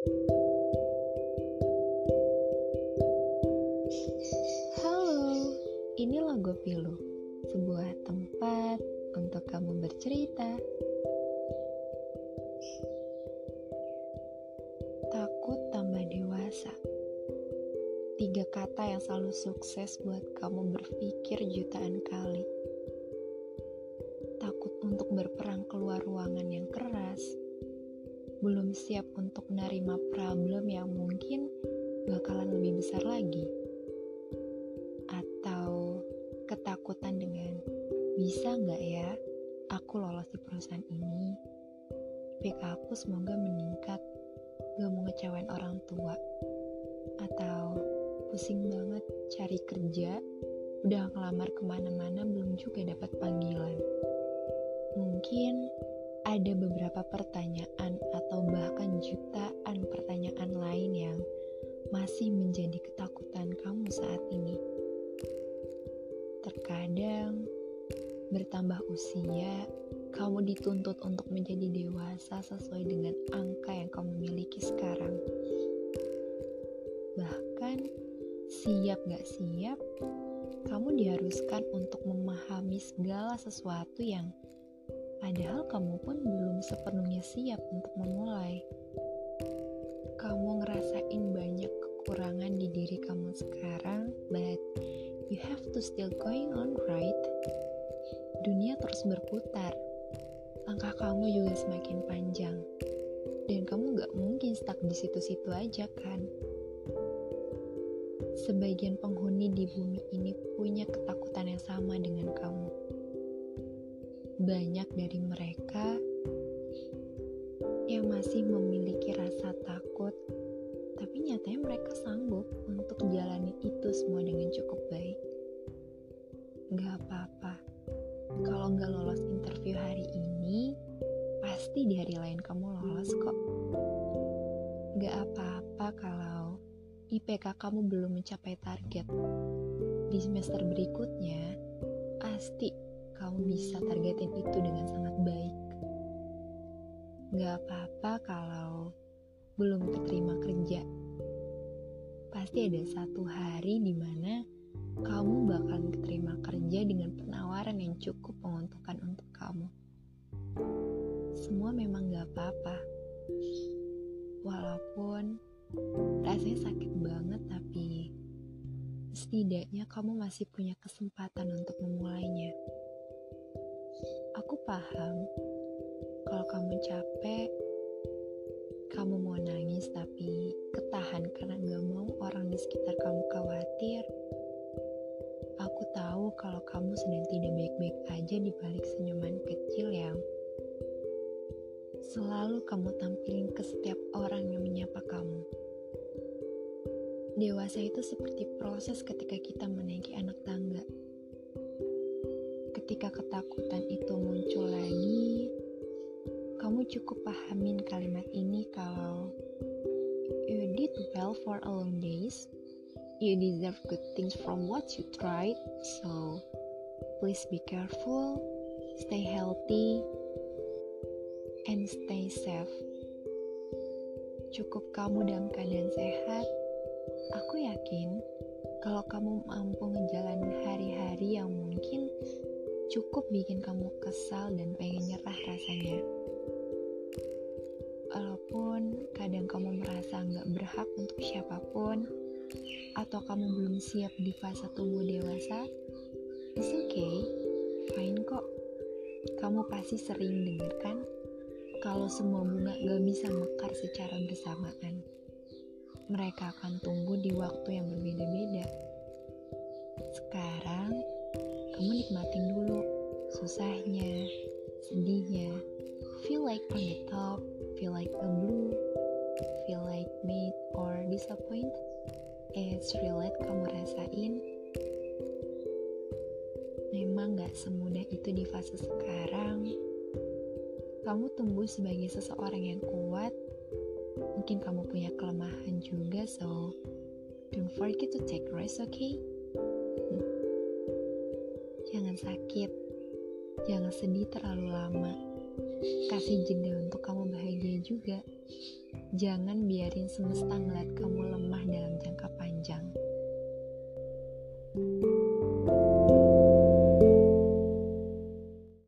Halo, ini Logo Pilu, sebuah tempat untuk kamu bercerita. Takut tambah dewasa. Tiga kata yang selalu sukses buat kamu berpikir jutaan kali. Takut untuk berperang keluar ruangan yang keras, belum siap untuk menerima problem yang mungkin bakalan lebih besar lagi. Atau ketakutan dengan bisa nggak ya aku lolos di perusahaan ini? IPK aku semoga meningkat, gak mau ngecewain orang tua. Atau pusing banget cari kerja, udah ngelamar ke mana-mana belum juga dapat panggilan. Mungkin ada beberapa pertanyaan Terkadang bertambah usia, kamu dituntut untuk menjadi dewasa sesuai dengan angka yang kamu miliki sekarang. Bahkan siap gak siap, kamu diharuskan untuk memahami segala sesuatu yang padahal kamu pun belum sepenuhnya siap untuk memulai. Kamu ngerasain banyak kekurangan di diri kamu sekarang, but you have to still going on, right? Dunia terus berputar, langkah kamu juga semakin panjang, dan kamu gak mungkin stuck di situ-situ aja kan? Sebagian penghuni di bumi ini punya ketakutan yang sama dengan kamu banyak dari mereka yang masih memiliki pasti di hari lain kamu lolos kok. Gak apa-apa kalau IPK kamu belum mencapai target. Di semester berikutnya, pasti kamu bisa targetin itu dengan sangat baik. Gak apa-apa kalau belum keterima kerja. Pasti ada satu hari di mana kamu bakal keterima kerja dengan penawaran yang cukup menguntungkan untuk kamu. Semua memang gak apa-apa. Walaupun rasanya sakit banget tapi setidaknya kamu masih punya kesempatan untuk memulainya. Aku paham kalau kamu capek, kamu mau nangis tapi ketahan karena gak mau orang di sekitar kamu khawatir. Aku tahu kalau kamu sedang tidak baik-baik aja di balik senyuman kecil yang selalu kamu tampilin ke setiap orang yang menyapa kamu. Dewasa itu seperti proses ketika kita menaiki anak tangga ketika ketakutan itu muncul lagi, kamu cukup pahamin kalimat ini kalau you did well for a long days, you deserve good things from what you tried, so please be careful, stay healthy, and stay safe. Cukup kamu dalam keadaan sehat, aku yakin kalau kamu mampu ngejalanin hari-hari yang mungkin cukup bikin kamu kesal dan pengen nyerah rasanya. Walaupun kadang kamu merasa nggak berhak untuk siapa pun, atau kamu belum siap di fase tumbuh dewasa, it's okay, fine kok. Kamu pasti sering dengar kan, kalau semua bunga gak bisa mekar secara bersamaan. Mereka akan tumbuh di waktu yang berbeda-beda. Sekarang, kamu nikmatin dulu susahnya, sedihnya. Feel like on the top, feel like a blue, feel like made or disappointed. It's relate kamu rasain. Memang gak semudah itu di fase sekarang. Kamu tumbuh sebagai seseorang yang kuat. Mungkin kamu punya kelemahan juga, so don't forget to take rest, okay? Jangan sakit, jangan sedih terlalu lama. Kasih jeda untuk kamu bahagia juga. Jangan biarin semesta ngeliat kamu lemah dalam jangka panjang.